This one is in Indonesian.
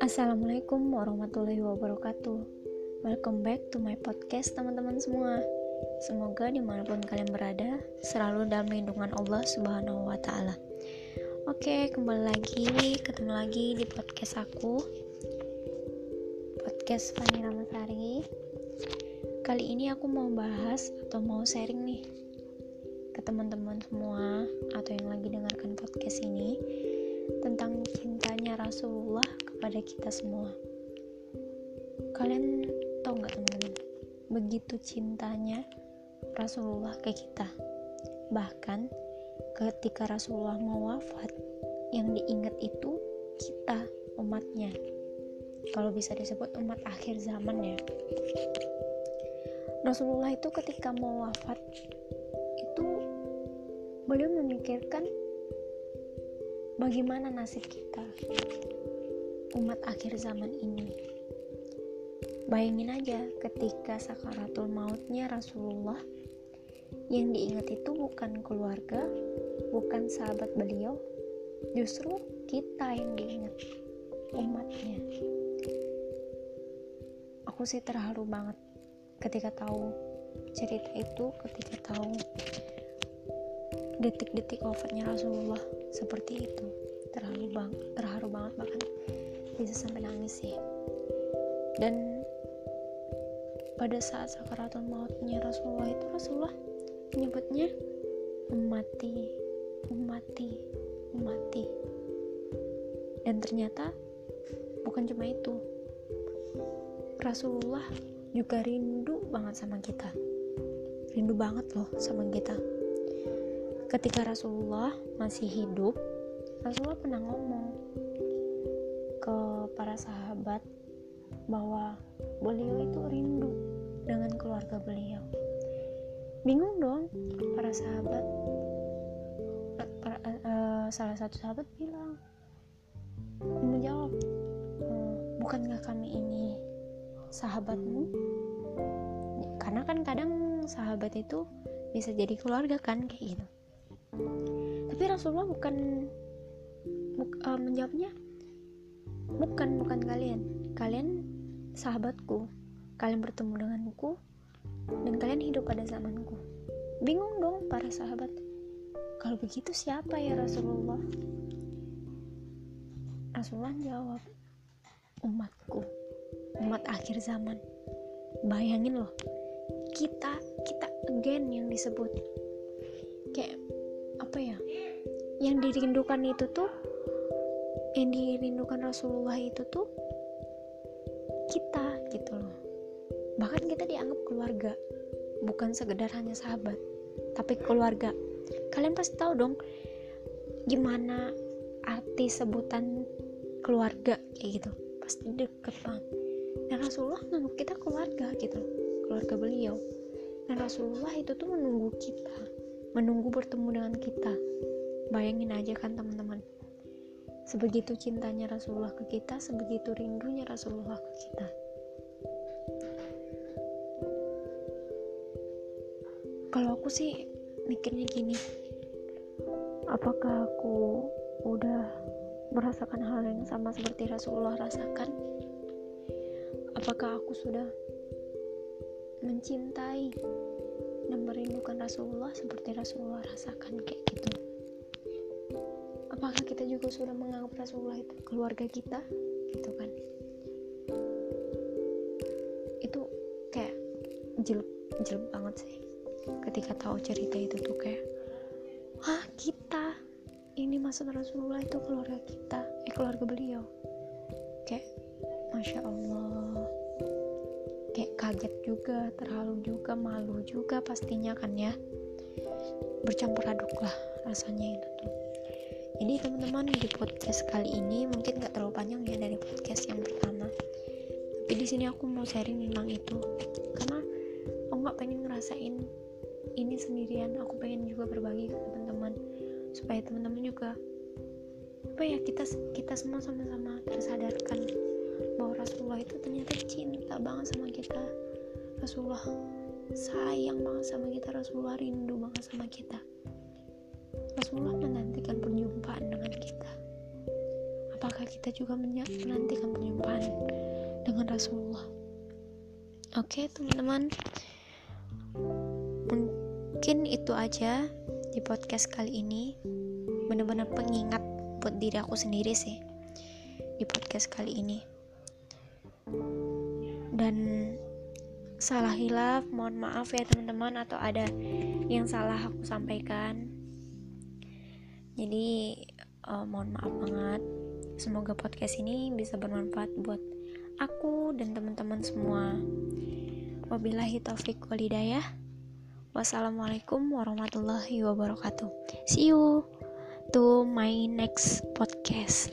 Assalamualaikum warahmatullahi wabarakatuh. Welcome back to my podcast teman-teman semua. Semoga di mana pun kalian berada Selalu dalam lindungan Allah subhanahu wa ta'ala. Oke kembali lagi Ketemu lagi di podcast aku. Podcast Fani Ramasari. Kali ini aku mau bahas Atau mau sharing nih Teman-teman semua Atau yang lagi dengarkan podcast ini Tentang cintanya Rasulullah kepada kita semua. Kalian tahu nggak teman-teman? Begitu cintanya Rasulullah ke kita. Bahkan ketika Rasulullah mau wafat, yang diingat itu kita umatnya. Kalau bisa disebut umat akhir zaman ya. Rasulullah itu ketika mau wafat beliau memikirkan bagaimana nasib kita umat akhir zaman ini. Bayangin aja ketika sakaratul mautnya Rasulullah yang diingat itu bukan keluarga, bukan sahabat beliau, justru kita yang diingat umatnya. Aku sih terharu banget ketika tahu cerita itu, ketika tahu detik-detik wafatnya Rasulullah seperti itu. Terharu bang terharu banget bahkan bisa sampai nangis sih. Dan pada saat sakaratul mautnya Rasulullah itu Rasulullah menyebutnya umati umati umati. Dan ternyata bukan cuma itu. Rasulullah juga rindu banget sama kita. Rindu banget loh sama kita ketika Rasulullah masih hidup Rasulullah pernah ngomong ke para sahabat bahwa beliau itu rindu dengan keluarga beliau. Bingung dong para sahabat. Para, uh, salah satu sahabat bilang, menjawab, uh, bukankah kami ini sahabatmu? Karena kan kadang sahabat itu bisa jadi keluarga kan kayak gitu. Tapi Rasulullah bukan buk, uh, menjawabnya bukan bukan kalian. Kalian sahabatku. Kalian bertemu denganku dan kalian hidup pada zamanku. Bingung dong para sahabat. Kalau begitu siapa ya Rasulullah? Rasulullah jawab umatku. Umat akhir zaman. Bayangin loh kita kita again yang disebut dirindukan itu tuh yang dirindukan Rasulullah itu tuh kita gitu loh. Bahkan kita dianggap keluarga bukan sekedar hanya sahabat tapi keluarga. Kalian pasti tahu dong gimana arti sebutan keluarga kayak gitu. Pasti deket banget. Dan Rasulullah menganggap kita keluarga gitu keluarga beliau. Dan Rasulullah itu tuh menunggu kita menunggu bertemu dengan kita bayangin aja kan teman-teman Sebegitu cintanya Rasulullah ke kita, sebegitu rindunya Rasulullah ke kita. Kalau aku sih mikirnya gini, apakah aku udah merasakan hal yang sama seperti Rasulullah rasakan? Apakah aku sudah mencintai dan merindukan Rasulullah seperti Rasulullah rasakan kayak gitu? Apakah kita juga sudah menganggap Rasulullah itu keluarga kita? Gitu kan. Itu kayak jelek jelek banget sih. Ketika tahu cerita itu tuh kayak ah kita? Ini maksud Rasulullah itu keluarga kita? Eh keluarga beliau? Kayak masya Allah. Kayak kaget juga terhalu juga malu juga pastinya kan ya. Bercampur aduk lah rasanya itu tuh jadi teman-teman di podcast kali ini mungkin gak terlalu panjang ya dari podcast yang pertama. Tapi di sini aku mau sharing tentang itu. Karena aku nggak pengen ngerasain ini sendirian. Aku pengen juga berbagi ke teman-teman. Supaya teman-teman juga apa ya kita kita semua sama-sama tersadarkan bahwa Rasulullah itu ternyata cinta banget sama kita. Rasulullah sayang banget sama kita. Rasulullah rindu banget sama kita. Rasulullah menantikan kita juga menantikan perjumpaan dengan Rasulullah. Oke okay, teman-teman. Mungkin itu aja di podcast kali ini. Benar-benar pengingat buat diri aku sendiri sih di podcast kali ini. Dan salah hilaf mohon maaf ya teman-teman atau ada yang salah aku sampaikan. Jadi uh, mohon maaf banget semoga podcast ini bisa bermanfaat buat aku dan teman-teman semua. Wabillahi taufik walidayah wassalamualaikum warahmatullahi wabarakatuh. See you to my next podcast